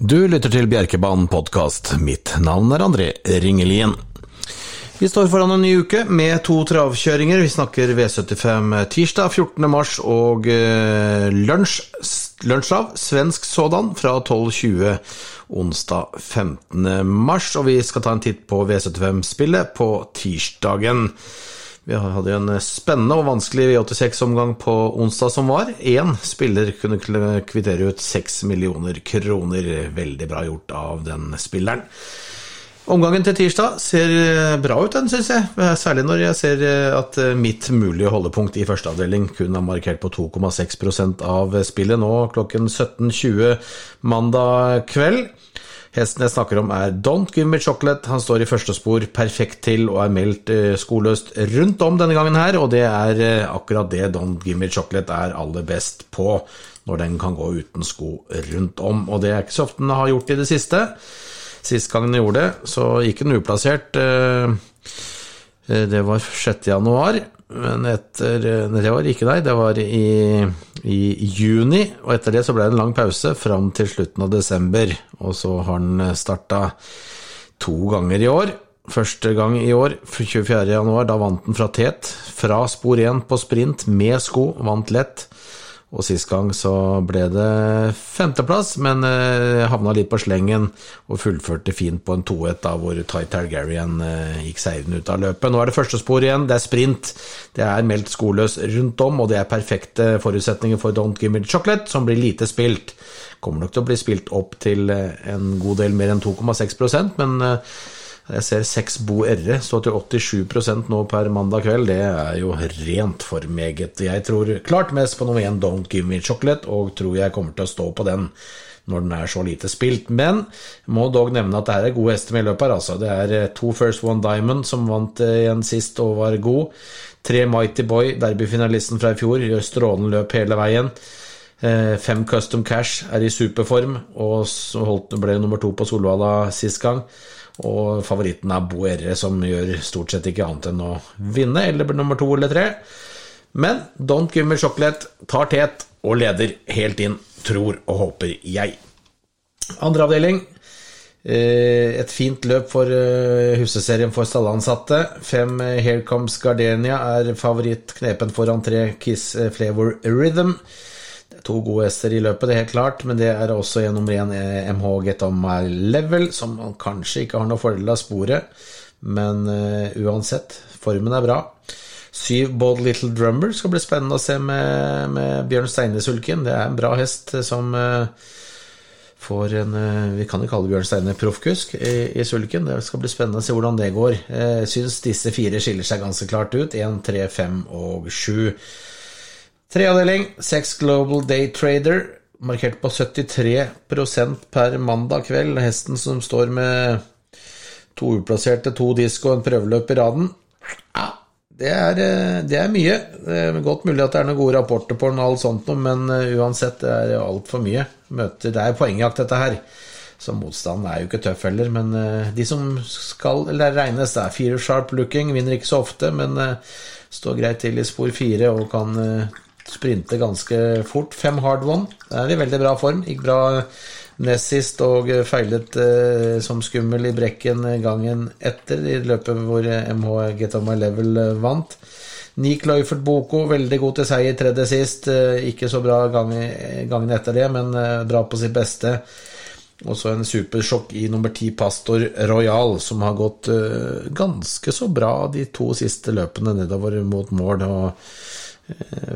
Du lytter til Bjerkebanen podkast. Mitt navn er André Ringelien. Vi står foran en ny uke med to travkjøringer. Vi snakker V75 tirsdag 14. mars og eh, lunsjtrav, svensk sådan, fra 12.20 onsdag 15. mars. Og vi skal ta en titt på V75-spillet på tirsdagen. Vi hadde en spennende og vanskelig V86-omgang på onsdag som var. Én spiller kunne kvittere ut seks millioner kroner. Veldig bra gjort av den spilleren. Omgangen til tirsdag ser bra ut, den, syns jeg. Særlig når jeg ser at mitt mulige holdepunkt i første avdeling kun er markert på 2,6% av spillet nå klokken 17.20 mandag kveld. Hesten jeg snakker om er Don't Give Me Chocolate. Han står i første spor perfekt til og er meldt skoløst rundt om denne gangen her, og det er akkurat det Don't Give Me Chocolate er aller best på, når den kan gå uten sko rundt om. Og det er ikke så ofte den har gjort i det siste. Sist gang den gjorde det, så gikk den uplassert. Det var 6. januar, men etter det var ikke deg, det var i, i, juni, og etter det så ble det en lang pause fram til slutten av desember, og så har den starta to ganger i år. Første gang i år, 24. januar, da vant den fra tet, fra spor 1 på sprint med sko, vant lett. Og sist gang så ble det femteplass, men eh, havna litt på slengen og fullførte fint på en 2-1, da hvor Ty Targaryen eh, gikk seirende ut av løpet. Nå er det første spor igjen, det er sprint. Det er meldt skoløs rundt om, og det er perfekte forutsetninger for Don't Give Me Chocolate, som blir lite spilt. Kommer nok til å bli spilt opp til en god del mer enn 2,6% men eh, jeg ser seks Bo Erre stå til 87% nå per mandag kveld. Det er jo rent for meget. Jeg tror klart mest på nummer én Don't Give Me Chocolate, og tror jeg kommer til å stå på den når den er så lite spilt. Men jeg må dog nevne at det her er gode hester med i her, altså. Det er to First One Diamond som vant igjen sist og var god. Tre Mighty Boy, derbyfinalisten fra i fjor, gjør strålende løp hele veien. Fem Custom Cash er i superform, og så ble nummer to på Solvalla sist gang. Og favoritten er Boerre, som gjør stort sett ikke annet enn å vinne, eller blir nummer to eller tre. Men Don't Give Me Chocolate tar tet og leder helt inn, tror og håper jeg. Andre avdeling. Et fint løp for husseserien for stallansatte. Fem Here Comes Gardenia er favoritt knepen foran tre Kiss Flavor Rhythm. To gode hester i løpet, det er helt klart, men det er også gjennom ren én MH Get On My Level, som man kanskje ikke har noe fordel av sporet, men uh, uansett, formen er bra. Syv Bold Little Drummer skal bli spennende å se med, med Bjørn Steine-sulken. Det er en bra hest som uh, får en Vi kan jo kalle Bjørn Steine proffkusk i, i, sulken. Det skal bli spennende å se hvordan det går. Jeg syns disse fire skiller seg ganske klart ut. 1, 3, 5 og 7. Treavdeling, Sex Global Day Trader, markert på 73% per mandag kveld. Hesten som står med to uplasserte, to disk og en prøveløp i raden. Ja, det er, det er, mye. Det er godt mulig at det er noen gode rapporter på den, og alt sånt, men uansett, det er altfor mye. Møter, det er poengjakt, dette her. Så motstanden er jo ikke tøff heller. Men de som skal eller regnes, det er fire sharp looking. Vinner ikke så ofte, men står greit til i spor fire og kan sprinte ganske fort. Fem hard one. Det er i veldig bra form. Gikk bra nest sist og feilet eh, som skummel i brekken gangen etter i løpet hvor MH Get On My Level vant. Nick Løyfert Boko, veldig god til seier tredje sist. Ikke så bra gangen etter det, men bra på sitt beste. Og så en supersjokk i nummer ti, Pastor Royal, som har gått ganske så bra de to siste løpene nedover mot mål. og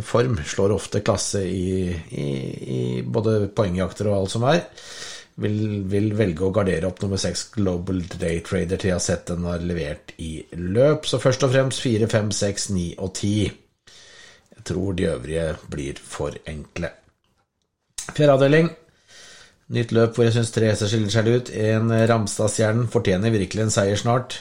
form slår ofte klasse i, i, i både poengjakter og alt som er. Vil, vil, velge å gardere opp nummer seks Global Day Trader til jeg har sett den har levert i løp. Så først og fremst fire, fem, seks, ni og ti. Jeg tror de øvrige blir for enkle. Fjerde avdeling. Nytt løp hvor jeg syns tre hester skiller seg ut. En Ramstad-stjernen fortjener virkelig en seier snart.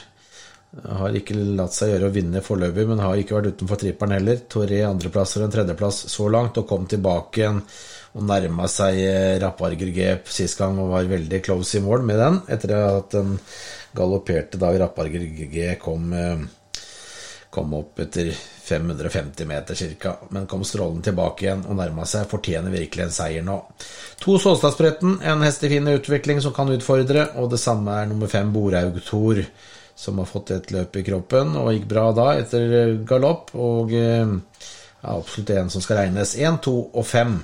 Har ikke latt seg gjøre å vinne foreløpig, men har ikke vært utenfor tripperen heller. Toré andreplasser og en tredjeplass så langt, og kom tilbake igjen og nærma seg Rapparger G sist gang og var veldig close i mål med den, etter at den galopperte da Rapparger G kom, kom opp etter 550 meter ca., men kom strålende tilbake igjen og nærma seg. Fortjener virkelig en seier nå. To Såstadspretten, en hest i fin utvikling som kan utfordre, og det samme er nummer fem Borhaug Thor, som har fått et løp i kroppen og gikk bra da etter galopp, og er absolutt en som skal regnes. 1, 2 og 5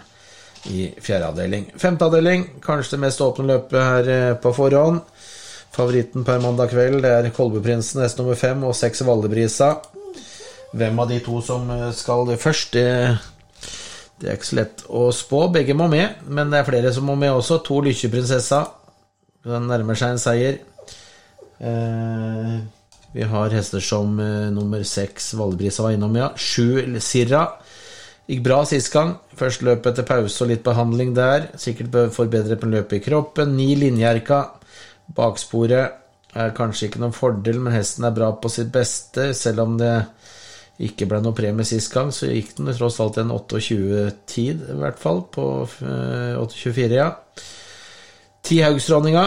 i fjerde avdeling. Femte avdeling, kanskje det mest åpne løpet her eh, på forhånd. Favoritten per mandag kveld det er Kolbeprinsen, hest nummer fem, og seks Valdebrisa. Hvem av de to som eh, skal først, det, det, er ikke så lett å spå. Begge må med, men det er flere som må med også. To Lykkjeprinsessa. Den nærmer seg en seier. Eh, vi har hester som eh, nummer seks Valdebrisa var innom, ja. Sju Sirra. Gikk bra sist gang. Først løp etter pause og litt behandling der. Sikkert bør forbedre på løpet i kroppen. Ni Linjerka. Baksporet er kanskje ikke noen fordel, men hesten er bra på sitt beste, selv om det ikke ble noe premie sist gang, så gikk den tross alt en 28-tid, i hvert fall, på 8.24, eh, ja. Ti Haugsdronninga,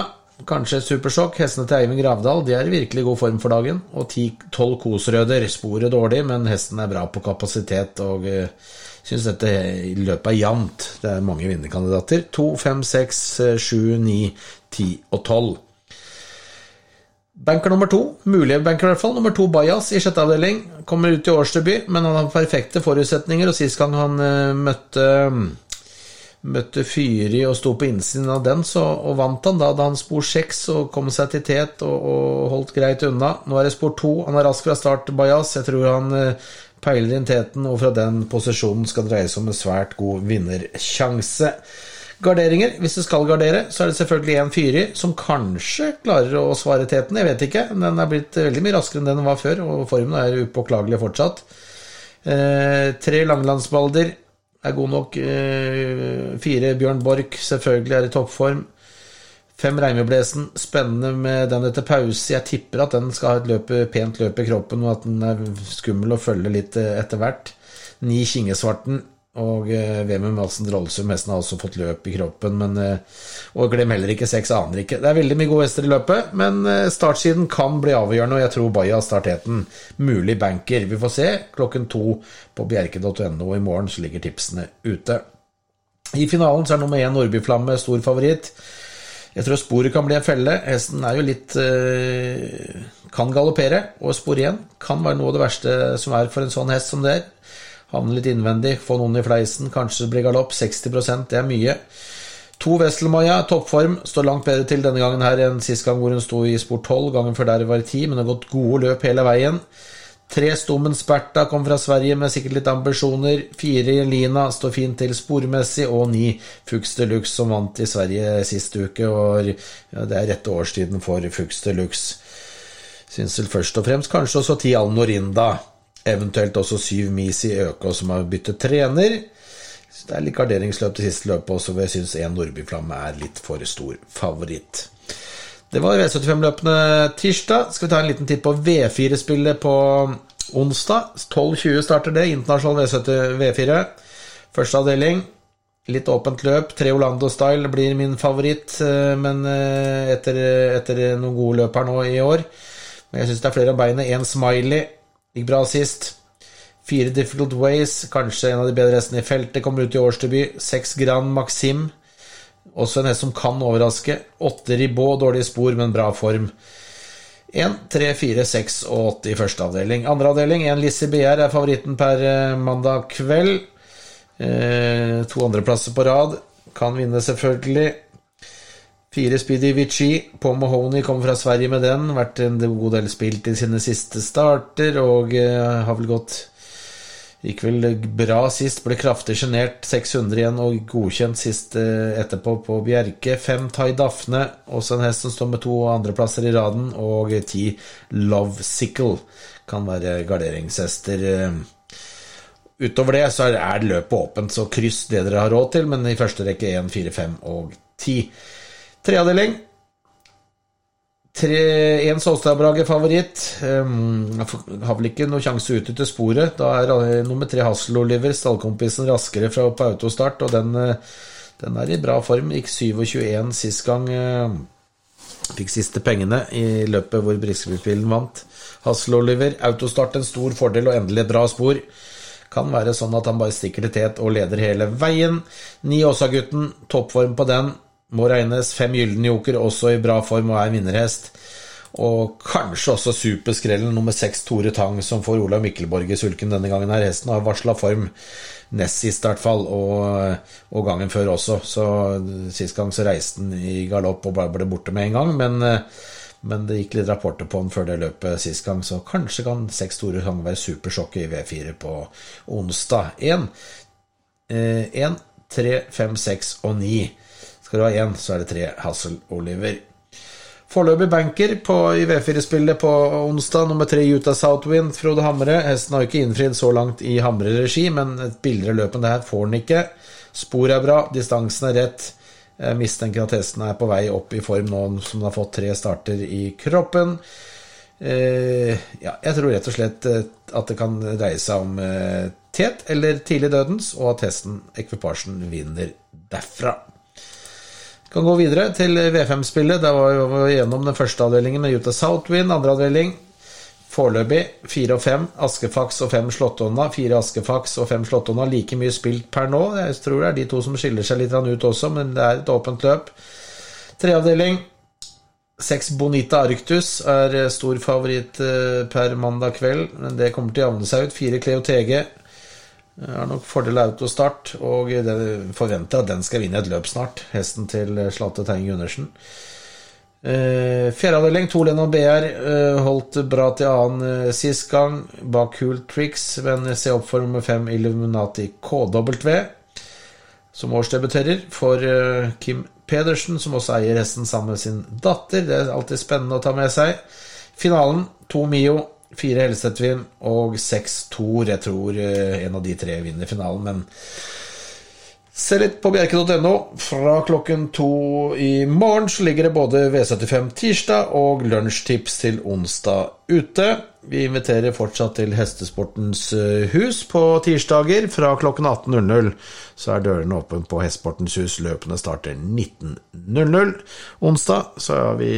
kanskje supersjokk. Hestene til Eivind Gravdal de er i virkelig god form for dagen. Og ti-tolv Kosrøder. Sporet dårlig, men hesten er bra på kapasitet og uh, syns dette løpet er jevnt. Det er mange vinnerkandidater. To, fem, seks, eh, sju, ni, ti og tolv. Banker nummer to, mulige banker i hvert fall, nummer to Bajas i sjette avdeling. Kommer ut i årsdebut, men han har perfekte forutsetninger, og sist gang han uh, møtte møtte Fyri og sto på innsiden av den, så, og vant han da da han spor seks og kom seg til tet og, og, holdt greit unna. Nå er det spor to. Han er rask fra start, Bajas. Jeg tror han uh, peiler inn teten, og fra den posisjonen skal dreie seg om en svært god vinnersjanse. Garderinger. Hvis du skal gardere, så er det selvfølgelig en Fyri som kanskje klarer å svare teten. Jeg vet ikke. Den er blitt veldig mye raskere enn den var før, og formen er upåklagelig fortsatt. Eh, tre Langlandsbalder er god nok. Eh, fire Bjørn Borch selvfølgelig er i toppform. Fem Reimeblesen, spennende med den etter pause. Jeg tipper at den skal ha et løp, pent løp i kroppen, og at den er skummel å følge litt eh, etter hvert. Ni Kingesvarten og eh, Vemund Madsen Drollsum, hesten har også fått løp i kroppen, men eh, Og glem heller ikke seks aner ikke. Det er veldig mye gode hester i løpet, men eh, startsiden kan bli avgjørende, og jeg tror Baja startheten. Mulig banker. Vi får se klokken to på bjerke.no. I morgen så ligger tipsene ute. I finalen så er nummer én Nordbyflamme stor favoritt. Jeg tror sporet kan bli en felle. Hesten er jo litt Kan galoppere, og spor én kan være noe av det verste som er for en sånn hest som det er. Havne litt innvendig, få noen i fleisen, kanskje blir galopp. 60% det er mye. To Wesselmaja, toppform, står langt bedre til denne gangen her enn sist gang hvor hun sto i sport 12. Gangen før der var i 10, men har gått gode løp hele veien. Tre Stommen Sperta kom fra Sverige med sikkert litt ambisjoner. Fire Lina står fint til spormessig, og ni Fuchs Deluxe som vant i Sverige sist uke. Og det er rette årstiden for Fuchs Deluxe. Syns vel først og fremst kanskje også ti Alnorinda. Eventuelt også syv Misi Økå som har byttet trener. Så det er litt garderingsløp til siste løpet også, hvor jeg syns én Nordbyflamme er litt for stor favoritt. Det var V75-løpene tirsdag. Skal vi ta en liten titt på V4-spillet på onsdag. 12.20 starter det. Internasjonal V4. Første avdeling. Litt åpent løp. Tre Orlando Style blir min favoritt, eh, men eh, etter, etter noen gode løp her nå i år. Men jeg syns det er flere av beinet. Én Smiley Gikk bra sist. Fire Difficult Ways, kanskje en av de bedre hestene i feltet, kommer ut i årsdebut. Seks Grand Maxim, også en hest som kan overraske. Åtte Ribot, dårlige spor, men bra form. 1, 3, 4, 6 og 8 i første avdeling. Andre avdeling, én Lizzie Begjær er favoritten per eh, mandag kveld. Eh, to andreplasser på rad. Kan vinne, selvfølgelig. Fire Speedy Vichy. Paul Mahoney kom fra Sverige med den. Vært en god del spilt i sine siste starter og uh, har vel gått Gikk vel bra sist, ble kraftig sjenert. 600 igjen og godkjent sist uh, etterpå på Bjerke. Fem Tai Daphne, også en hest som står med to andreplasser i raden. Og ti Love Sickle kan være garderingshester. Utover det så er løpet åpent, så kryss det dere har råd til, men i første rekke 1, 4, 5 og 10. Treavdeling. Én Solstad-Brage favoritt. Um, har vel ikke noe sjanse ute til sporet. Da er uh, nummer tre Hassel Oliver, stallkompisen, raskere fra på autostart, og den, uh, den, er i bra form. Gikk 27-21 sist gang. Uh, Fikk siste pengene i løpet hvor Briskeby-bilen vant. Hassel Oliver, autostart en stor fordel og endelig et bra spor. Kan være sånn at han bare stikker til tet og leder hele veien. Ni Åsa-gutten, toppform på den. Må regnes. Fem gylne joker, også i bra form og er vinnerhest. Og kanskje også superskrellen nummer seks Tore Tang, som får Olav Mikkelborg i sulken denne gangen. her Hesten har varsla form nest sist, i hvert fall, og, og, gangen før også. Så Sist gang så reiste han i galopp og bare ble borte med en gang. Men, men det gikk litt rapporter på han før det løpet sist gang, så kanskje kan seks Tore Tang være supersjokket i V4 på onsdag. Én, én, tre, fem, seks og ni. Skal du ha én, så er det tre Hassel Oliver. Foreløpig banker på, i V4-spillet på onsdag, nummer tre Utah Southwind, Frode Hamre. Hesten har ikke innfridd så langt i Hamre-regi, men et billigere løp enn det her får han ikke. Spor er bra, distansen er rett. Jeg mistenker at hesten er på vei opp i form nå som den har fått tre starter i kroppen. Eh, ja, jeg tror rett og slett eh, at det kan dreie seg om eh, tet eller tidlig dødens, og at hesten, ekvipasjen, vinner derfra. Kan gå videre til V5-spillet. Der var vi gjennom den første avdelingen med Utah Southwind. Andre avdeling foreløpig fire og fem. Askefaks og fem Slåttonna. Fire Askefaks og fem Slåttonna. Like mye spilt per nå. Jeg tror det er de to som skiller seg litt ut også, men det er et åpent løp. Treavdeling. Seks Bonita Arctus er stor favoritt eh, per mandag kveld, men det kommer til å javne seg ut. Fire Cleo TG. Har nok fordel av autostart, og forventer at den skal vinne et løp snart. Hesten til Slate Teing Gundersen. Fjerde Fjerdeavdeling, to Lennon BR, eh, holdt bra til annen eh, sist gang, bak Cool Tricks, men se opp for nummer fem Illuminati KW, som årsdebuterer for eh, Kim Pedersen, som også eier hesten sammen med sin datter. Det er alltid spennende å ta med seg. Finalen, to Mio, Fire Helsetvin og seks Tor. Jeg tror eh, en av de tre vinner finalen, men Se litt på bjerke.no. Fra klokken to i morgen så ligger det både V75 tirsdag og lunsjtips til onsdag ute. Vi inviterer fortsatt til Hestesportens eh, hus på tirsdager fra klokken 18.00. Så er dørene åpne på Hestesportens hus. Løpene starter 19.00. Onsdag så er vi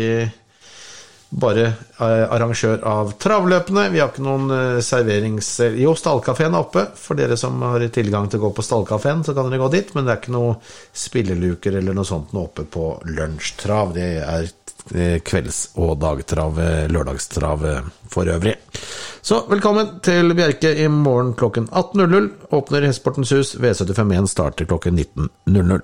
bare eh, arrangør av travløpene. Vi har ikke noen eh, serverings... Jo, stallkafeen er oppe. For dere som har tilgang til å gå på stallkafeen, så kan dere gå dit. Men det er ikke noe spilleluker eller noe sånt noe oppe på lunsjtrav. Det er eh, kvelds- og dagtrav, lørdagstrav for øvrig. Så velkommen til Bjerke i morgen klokken 18.00. Åpner Hestesportens hus. V751 starter klokken 19.00.